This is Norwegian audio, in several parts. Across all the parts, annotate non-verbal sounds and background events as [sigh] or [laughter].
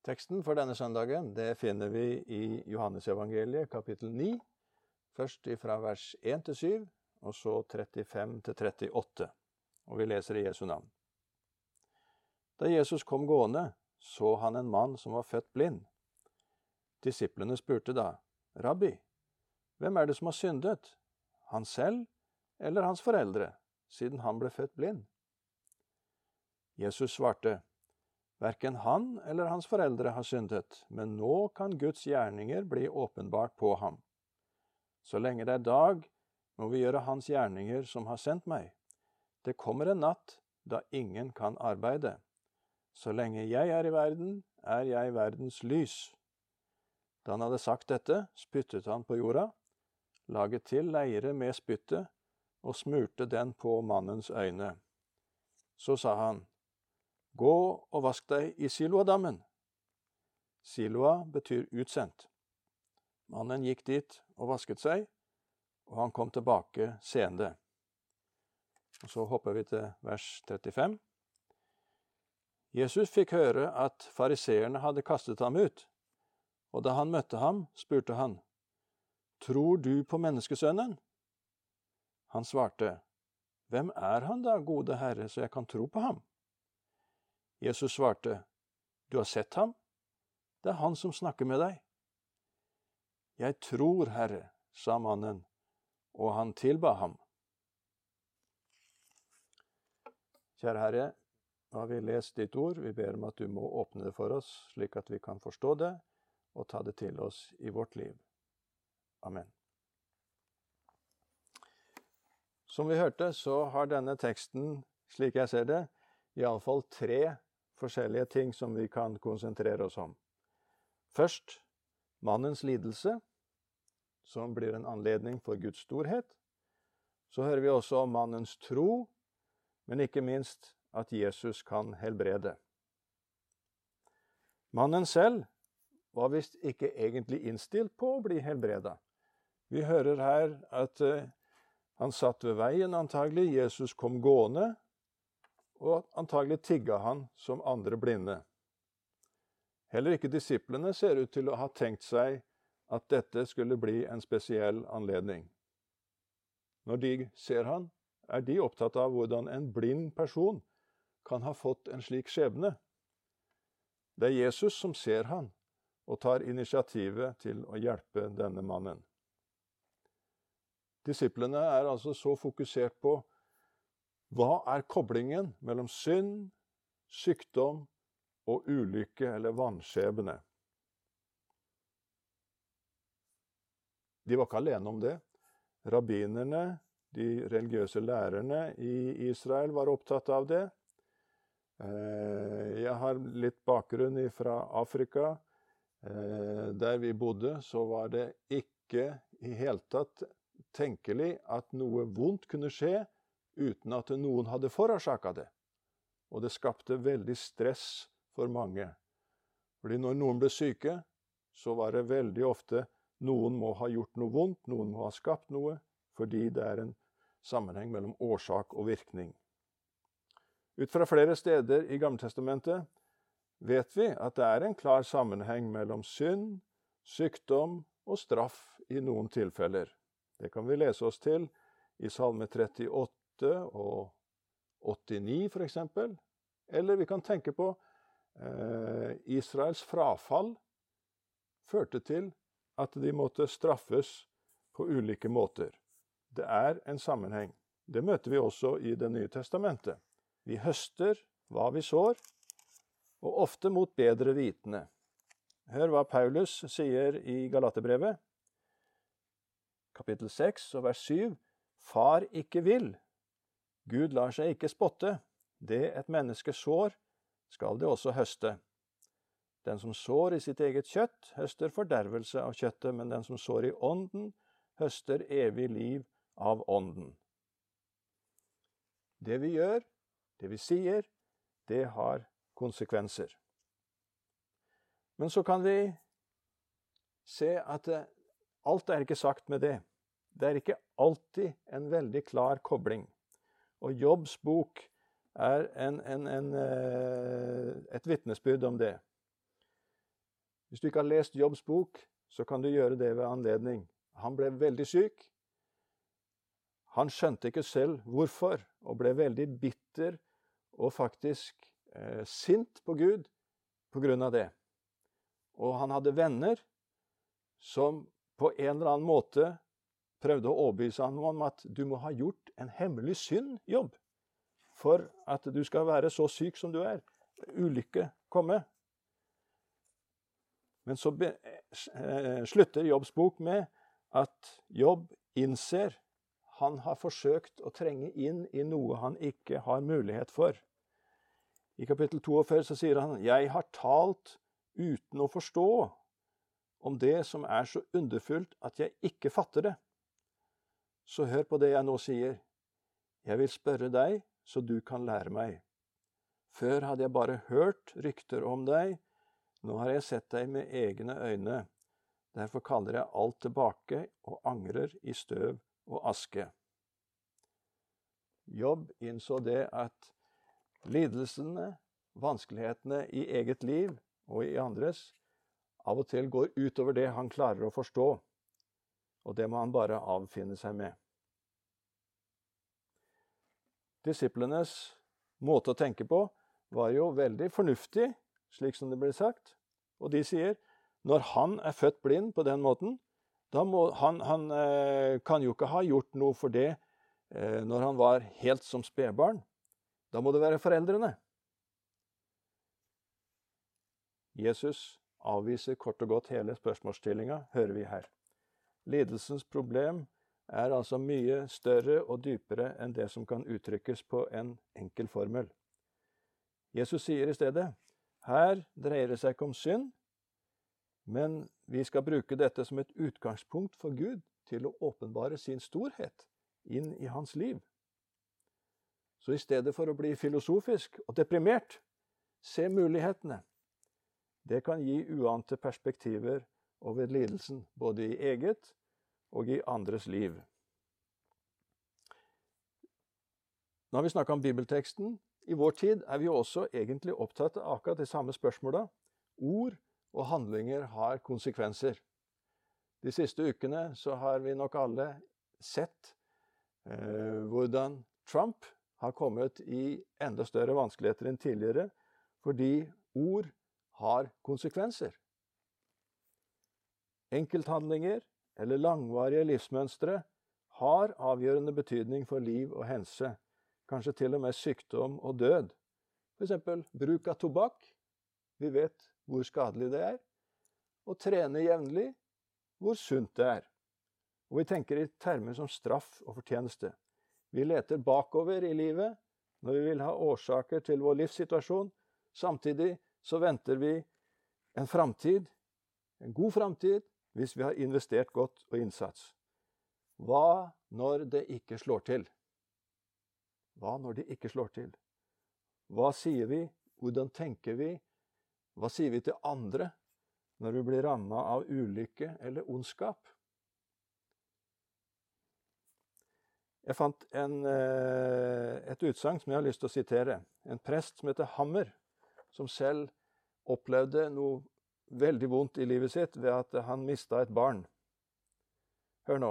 Teksten for denne søndagen det finner vi i Johannesevangeliet kapittel 9, først fra vers 1 til 7, og så 35 til 38. Og vi leser i Jesu navn. Da Jesus kom gående, så han en mann som var født blind. Disiplene spurte da, Rabbi, hvem er det som har syndet, han selv eller hans foreldre, siden han ble født blind? Jesus svarte, Verken han eller hans foreldre har syndet, men nå kan Guds gjerninger bli åpenbart på ham. Så lenge det er dag, må vi gjøre hans gjerninger som har sendt meg. Det kommer en natt da ingen kan arbeide. Så lenge jeg er i verden, er jeg verdens lys. Da han hadde sagt dette, spyttet han på jorda, laget til leire med spyttet og smurte den på mannens øyne. Så sa han, Gå og vask deg i Siloadammen. Siloa betyr utsendt. Mannen gikk dit og vasket seg, og han kom tilbake seende. Og Så hopper vi til vers 35. Jesus fikk høre at fariseerne hadde kastet ham ut, og da han møtte ham, spurte han, Tror du på menneskesønnen? Han svarte, Hvem er han da, gode Herre, så jeg kan tro på ham? Jesus svarte, Du har sett ham? Det er han som snakker med deg. Jeg tror, Herre, sa mannen, og han tilba ham. Kjære Herre, nå har vi lest ditt ord. Vi ber om at du må åpne det for oss, slik at vi kan forstå det og ta det til oss i vårt liv. Amen. Som vi hørte, så har denne teksten, slik jeg ser det, iallfall tre forskjellige ting som vi kan konsentrere oss om. Først mannens lidelse, som blir en anledning for Guds storhet. Så hører vi også om mannens tro, men ikke minst at Jesus kan helbrede. Mannen selv var visst ikke egentlig innstilt på å bli helbreda. Vi hører her at uh, han satt ved veien antagelig, Jesus kom gående, og antagelig tigga han som andre blinde. Heller ikke disiplene ser ut til å ha tenkt seg at dette skulle bli en spesiell anledning. Når de ser han, er de opptatt av hvordan en blind person kan ha fått en slik skjebne. Det er Jesus som ser han og tar initiativet til å hjelpe denne mannen. Disiplene er altså så fokusert på hva er koblingen mellom synd, sykdom og ulykke eller vanskjebne? De var ikke alene om det. Rabbinerne, de religiøse lærerne i Israel, var opptatt av det. Eh, jeg har litt bakgrunn fra Afrika. Eh, der vi bodde, så var det ikke i hele tatt tenkelig at noe vondt kunne skje uten at noen hadde forårsaka det. Og det skapte veldig stress for mange. Fordi når noen ble syke, så var det veldig ofte noen må ha gjort noe vondt, noen må ha skapt noe, fordi det er en sammenheng mellom årsak og virkning. Ut fra flere steder i Gammeltestamentet vet vi at det er en klar sammenheng mellom synd, sykdom og straff i noen tilfeller. Det kan vi lese oss til i Salme 38 og 89 f.eks. Eller vi kan tenke på eh, Israels frafall førte til at de måtte straffes på ulike måter. Det er en sammenheng. Det møter vi også i Det nye testamentet. Vi høster hva vi sår, og ofte mot bedre vitende. Hør hva Paulus sier i Galaterbrevet, kapittel 6 og vers 7. Far ikke vil, Gud lar seg ikke spotte. Det et menneske sår, skal det også høste. Den som sår i sitt eget kjøtt, høster fordervelse av kjøttet, men den som sår i ånden, høster evig liv av ånden. Det vi gjør, det vi sier, det har konsekvenser. Men så kan vi se at eh, alt er ikke sagt med det. Det er ikke alltid en veldig klar kobling. Og Jobbs bok er en, en, en, eh, et vitnesbyrd om det. Hvis du ikke har lest Jobbs bok, så kan du gjøre det ved anledning. Han ble veldig syk. Han skjønte ikke selv hvorfor, og ble veldig bitter og faktisk eh, sint på Gud på grunn av det. Og han hadde venner som på en eller annen måte prøvde å overbevise ham om at du må ha gjort en hemmelig synd, jobb, for at du skal være så syk som du er. Ulykke komme. Men så be, eh, slutter Jobbs bok med at Jobb innser han har forsøkt å trenge inn i noe han ikke har mulighet for. I kapittel 42 så sier han 'Jeg har talt uten å forstå' om det som er så underfullt at jeg ikke fatter det. Så hør på det jeg nå sier. Jeg vil spørre deg, så du kan lære meg. Før hadde jeg bare hørt rykter om deg, nå har jeg sett deg med egne øyne. Derfor kaller jeg alt tilbake og angrer i støv og aske. Jobb innså det at lidelsene, vanskelighetene i eget liv og i andres, av og til går utover det han klarer å forstå, og det må han bare avfinne seg med. Disiplenes måte å tenke på var jo veldig fornuftig, slik som det ble sagt, og de sier når han er født blind på den måten, da må han, han eh, kan jo ikke ha gjort noe for det eh, når han var helt som spedbarn. Da må det være foreldrene. Jesus avviser kort og godt hele spørsmålsstillinga, hører vi her. Lidelsens problem er altså mye større og dypere enn det som kan uttrykkes på en enkel formel. Jesus sier i stedet her dreier det seg ikke om synd, men vi skal bruke dette som et utgangspunkt for Gud til å åpenbare sin storhet inn i hans liv. Så i stedet for å bli filosofisk og deprimert, se mulighetene. Det kan gi uante perspektiver over lidelsen, både i eget og i andres liv. Nå har vi snakka om bibelteksten. I vår tid er vi også egentlig opptatt av akkurat de samme spørsmåla. Ord og handlinger har konsekvenser. De siste ukene så har vi nok alle sett eh, hvordan Trump har kommet i enda større vanskeligheter enn tidligere fordi ord har konsekvenser. Enkelthandlinger eller langvarige livsmønstre har avgjørende betydning for liv og helse, kanskje til og med sykdom og død. F.eks. bruk av tobakk. Vi vet hvor skadelig det er. Og trene jevnlig, hvor sunt det er. Og vi tenker i termer som straff og fortjeneste. Vi leter bakover i livet når vi vil ha årsaker til vår livssituasjon. Samtidig så venter vi en framtid, en god framtid, hvis vi har investert godt og innsats. Hva når det ikke slår til? Hva når det ikke slår til? Hva sier vi? Hvordan tenker vi? Hva sier vi til andre når vi blir ramma av ulykke eller ondskap? Jeg fant en, eh, et utsagn som jeg har lyst til å sitere. En prest som heter Hammer, som selv opplevde noe veldig vondt i livet sitt ved at han mista et barn. Hør nå.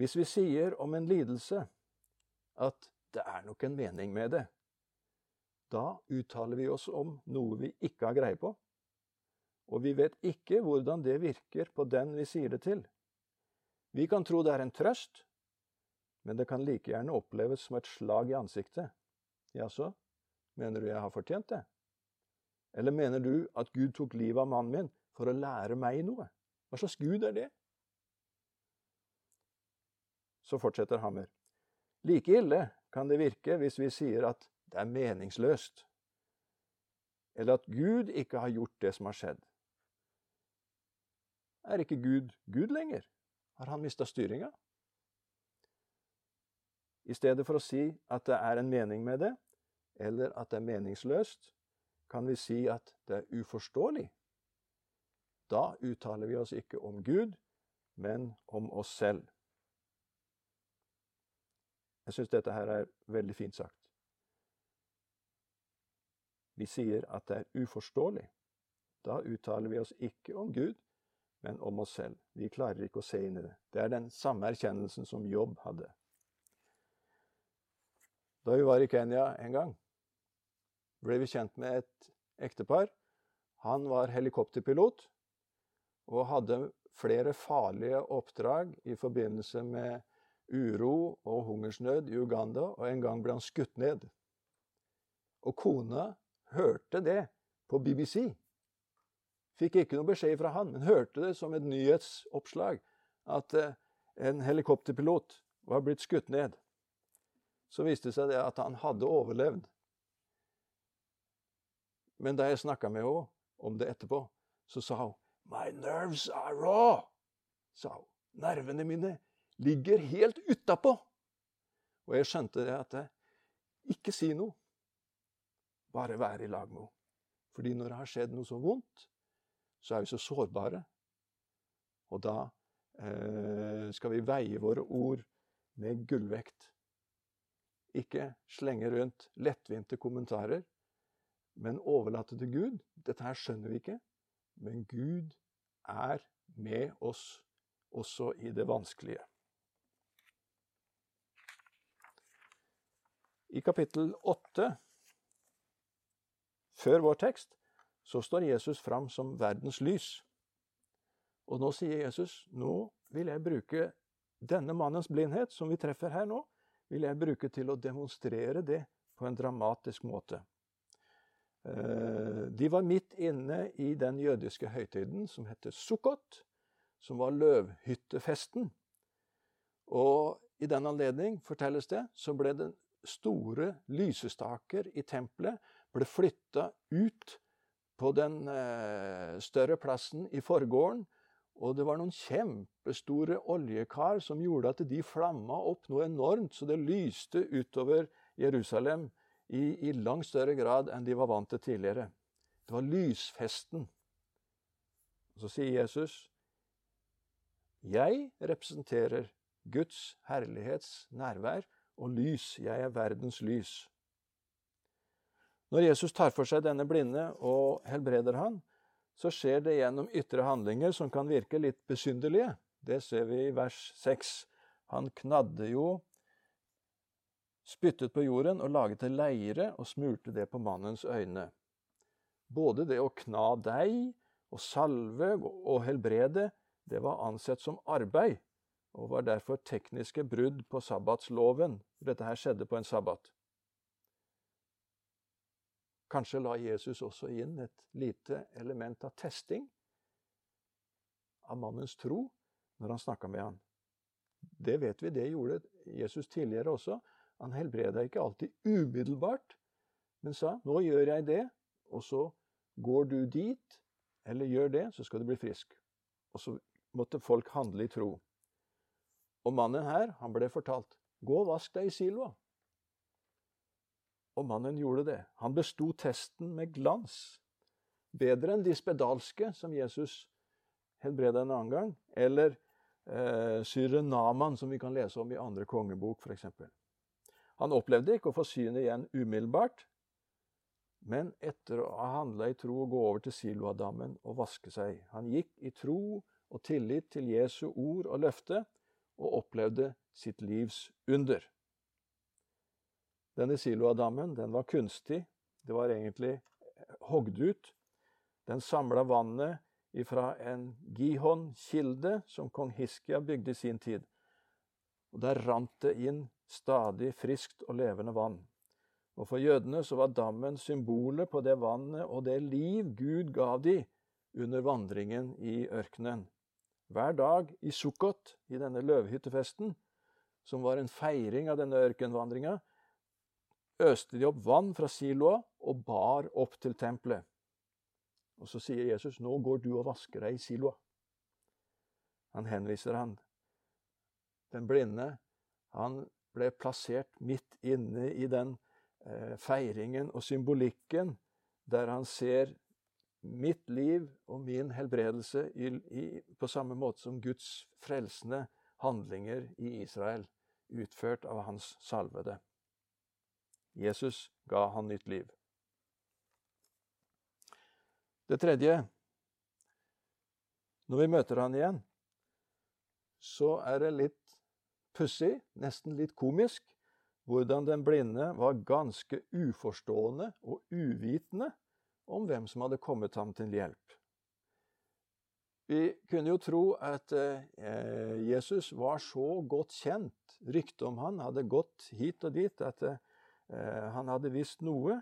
Hvis vi sier om en lidelse at det er nok en mening med det, da uttaler vi oss om noe vi ikke har greie på, og vi vet ikke hvordan det virker på den vi sier det til. Vi kan tro det er en trøst, men det kan like gjerne oppleves som et slag i ansiktet. Jaså, Mener du jeg har fortjent det? Eller mener du at Gud tok livet av mannen min for å lære meg noe? Hva slags Gud er det? Så fortsetter Hammer. Like ille kan det virke hvis vi sier at det er meningsløst, eller at Gud ikke har gjort det som har skjedd. Er ikke Gud Gud lenger? Har han mista styringa? I stedet for å si at det er en mening med det, eller at det er meningsløst, kan vi si at det er uforståelig. Da uttaler vi oss ikke om Gud, men om oss selv. Jeg syns dette her er veldig fint sagt. Vi sier at det er uforståelig. Da uttaler vi oss ikke om Gud, men om oss selv. Vi klarer ikke å se inn i det. Det er den samme erkjennelsen som Jobb hadde. Da vi var i Kenya en gang, ble vi kjent med et ektepar. Han var helikopterpilot og hadde flere farlige oppdrag i forbindelse med uro og hungersnød i Uganda, og en gang ble han skutt ned. Og kona hørte det på BBC. Fikk ikke noe beskjed fra han, men hørte det som et nyhetsoppslag at eh, en helikopterpilot var blitt skutt ned. Så viste det seg at han hadde overlevd. Men da jeg snakka med henne om det etterpå, så sa hun My nerves are raw, sa hun. Nervene mine ligger helt utapå. Og jeg skjønte det at ikke si noe. Bare være i lag med henne. Fordi når det har skjedd noe så vondt, så er vi så sårbare. Og da eh, skal vi veie våre ord med gullvekt. Ikke slenge rundt lettvinte kommentarer, men overlate til Gud. Dette her skjønner vi ikke, men Gud er med oss også i det vanskelige. I kapittel 8, før vår tekst, så står Jesus fram som verdens lys. Og nå sier Jesus nå vil jeg bruke denne mannens blindhet, som vi treffer her nå, vil jeg bruke til å demonstrere det på en dramatisk måte. Eh, de var midt inne i den jødiske høytiden som heter Sukkot, som var løvhyttefesten. Og i den anledning, fortelles det, så ble den store lysestaker i tempelet ble flytta ut på den eh, større plassen i forgården. Og det var noen kjempestore oljekar som gjorde at de flamma opp noe enormt, så det lyste utover Jerusalem i, i langt større grad enn de var vant til tidligere. Det var lysfesten. Og så sier Jesus, 'Jeg representerer Guds herlighets nærvær og lys. Jeg er verdens lys.' Når Jesus tar for seg denne blinde og helbreder han, så skjer det gjennom ytre handlinger som kan virke litt besynderlige. Det ser vi i vers 6. Han knadde jo, spyttet på jorden og laget til leire og smurte det på mannens øyne. Både det å kna deig og salve og helbrede, det var ansett som arbeid, og var derfor tekniske brudd på sabbatsloven. Dette her skjedde på en sabbat. Kanskje la Jesus også inn et lite element av testing av mannens tro når han snakka med han. Det vet vi, det gjorde Jesus tidligere også. Han helbreda ikke alltid umiddelbart, men sa 'nå gjør jeg det', og så går du dit, eller gjør det, så skal du bli frisk. Og så måtte folk handle i tro. Og mannen her, han ble fortalt 'gå og vask deg i Siloa'. Og mannen gjorde det. Han besto testen med glans. Bedre enn de spedalske, som Jesus helbreda en annen gang, eller eh, syre Naman, som vi kan lese om i andre kongebok, f.eks. Han opplevde ikke å få synet igjen umiddelbart, men etter å ha handla i tro og gå over til Siloadammen og vaske seg. Han gikk i tro og tillit til Jesu ord og løfte, og opplevde sitt livs under. Denne Siloadammen den var kunstig. Det var egentlig hogd ut. Den samla vannet fra en Gihon-kilde som kong Hiskia bygde i sin tid. Og Der rant det inn stadig friskt og levende vann. Og For jødene så var dammen symbolet på det vannet og det liv Gud gav de under vandringen i ørkenen. Hver dag i Sukkot, i denne løvhyttefesten, som var en feiring av denne ørkenvandringa, øste de opp vann fra siloa og bar opp til tempelet. Og så sier Jesus, 'Nå går du og vasker deg i siloa'. Han henviser han. Den blinde, han ble plassert midt inne i den eh, feiringen og symbolikken der han ser mitt liv og min helbredelse i, i, på samme måte som Guds frelsende handlinger i Israel, utført av hans salvede. Jesus ga han nytt liv. Det tredje Når vi møter han igjen, så er det litt pussig, nesten litt komisk, hvordan den blinde var ganske uforstående og uvitende om hvem som hadde kommet ham til hjelp. Vi kunne jo tro at eh, Jesus var så godt kjent, ryktet om han hadde gått hit og dit, at eh, han hadde visst noe.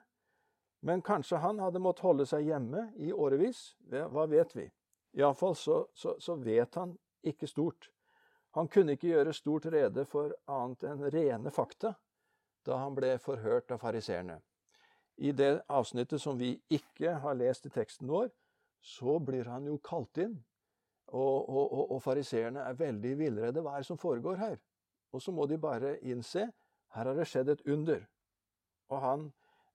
Men kanskje han hadde måttet holde seg hjemme i årevis. Hva vet vi? Iallfall så, så, så vet han ikke stort. Han kunne ikke gjøre stort rede for annet enn rene fakta da han ble forhørt av fariseerne. I det avsnittet som vi ikke har lest i teksten vår, så blir han jo kalt inn. Og, og, og, fariseerne er veldig villredde. Hva er det som foregår her? Og så må de bare innse her har det skjedd et under. Og han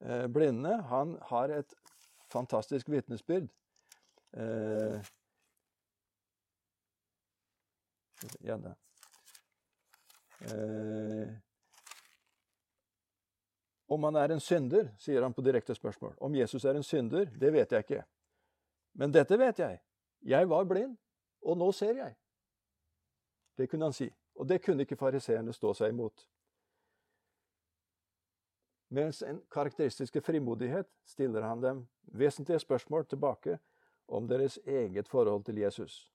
eh, blinde, han har et fantastisk vitnesbyrd. Eh, Gjerne. Eh, om han er en synder, sier han på direkte spørsmål. Om Jesus er en synder, det vet jeg ikke. Men dette vet jeg. Jeg var blind, og nå ser jeg. Det kunne han si. Og det kunne ikke fariseerne stå seg imot. Med sin karakteristiske frimodighet stiller han dem vesentlige spørsmål tilbake om deres eget forhold til Jesus.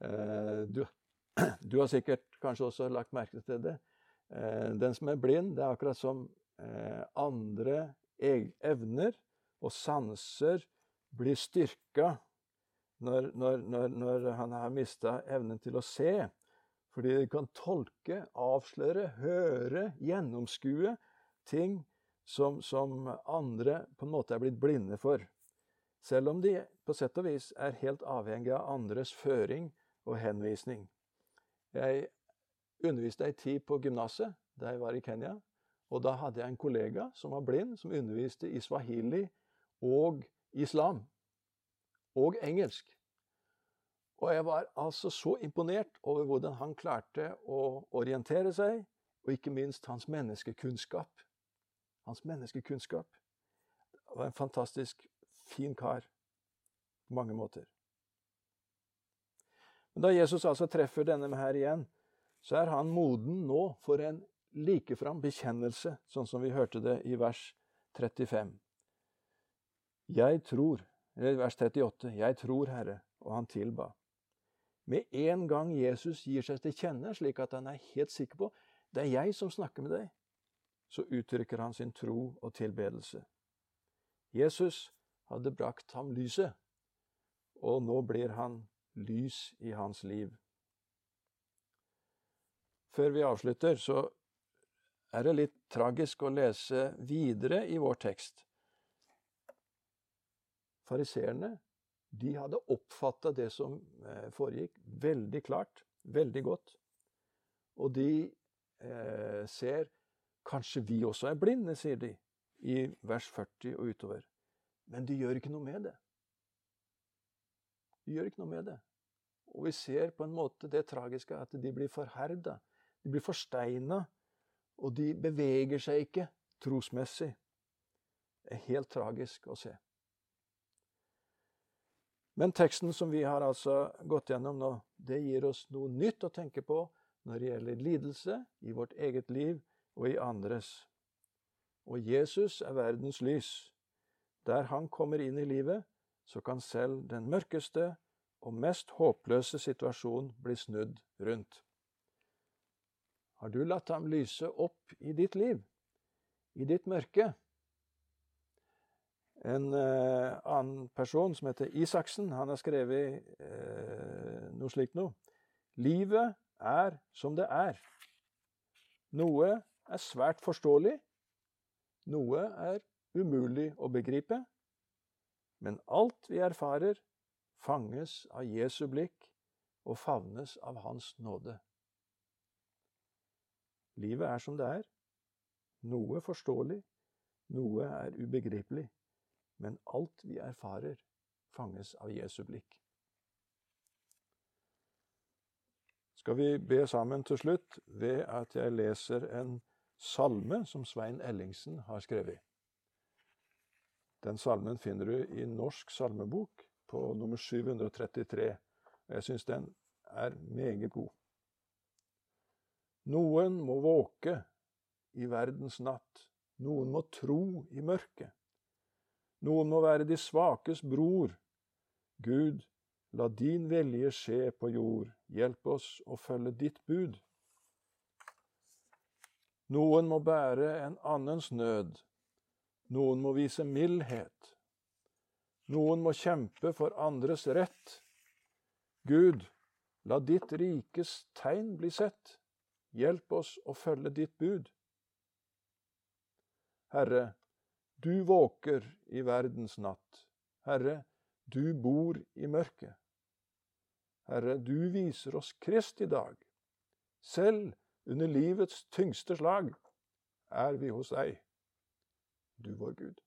Eh, du, [clears throat] du, har sikkert kanskje også lagt merke til det. Eh, den som er blind, det er akkurat som eh, andre evner og sanser blir styrka når, når, når, når han har mista evnen til å se. Fordi de kan tolke, avsløre, høre, gjennomskue ting som, som andre på en måte er blitt blinde for. Selv om de på sett og vis er helt avhengig av andres føring og henvisning. Jeg underviste ei tid på gymnaset da jeg var i Kenya. Og da hadde jeg en kollega som var blind, som underviste i swahili og islam. Og engelsk. Og jeg var altså så imponert over hvordan han klarte å orientere seg, og ikke minst hans menneskekunnskap. Hans menneskekunnskap. Det var en fantastisk fin kar på mange måter. Men da Jesus altså treffer denne her igjen, så er han moden nå for en likefram bekjennelse, sånn som vi hørte det i vers 35. Jeg tror, eller vers 38, jeg tror, Herre, og han tilba. Med en gang Jesus gir seg til kjenne, slik at han er helt sikker på det er jeg som snakker med deg, så uttrykker han sin tro og tilbedelse. Jesus hadde brakt ham lyset, og nå blir han lys i hans liv. Før vi avslutter, så er det litt tragisk å lese videre i vår tekst. Fariseerne de hadde oppfatta det som eh, foregikk, veldig klart, veldig godt. Og de eh, ser Kanskje vi også er blinde, sier de i vers 40 og utover. Men de gjør ikke noe med det. De gjør ikke noe med det. Og vi ser på en måte det tragiske at de blir forherda. De blir forsteina, og de beveger seg ikke trosmessig. Det er helt tragisk å se. Men teksten som vi har altså gått gjennom nå, det gir oss noe nytt å tenke på når det gjelder lidelse i vårt eget liv og i andres. Og Jesus er verdens lys. Der han kommer inn i livet, så kan selv den mørkeste og mest håpløse situasjon bli snudd rundt. Har du latt ham lyse opp i ditt liv, i ditt mørke? En eh, annen person som heter Isaksen, han har skrevet eh, noe slikt noe. Livet er som det er. Noe er svært forståelig, noe er umulig å begripe, men alt vi erfarer, fanges av Jesu blikk og favnes av Hans nåde. Livet er som det er. Noe forståelig, noe er ubegripelig, men alt vi erfarer, fanges av Jesu blikk. Skal vi be sammen til slutt ved at jeg leser en salme som Svein Ellingsen har skrevet. Den salmen finner du i Norsk salmebok på nummer 733. Og jeg syns den er meget god. Noen må våke i verdens natt. Noen må tro i mørket. Noen må være de svakes bror. Gud, la din vilje skje på jord. Hjelp oss å følge ditt bud. Noen må bære en annens nød. Noen må vise mildhet. Noen må kjempe for andres rett. Gud, la ditt rikes tegn bli sett. Hjelp oss å følge ditt bud. Herre, du våker i verdens natt. Herre, du bor i mørket. Herre, du viser oss Krist i dag. Selv under livets tyngste slag er vi hos deg, du vår Gud.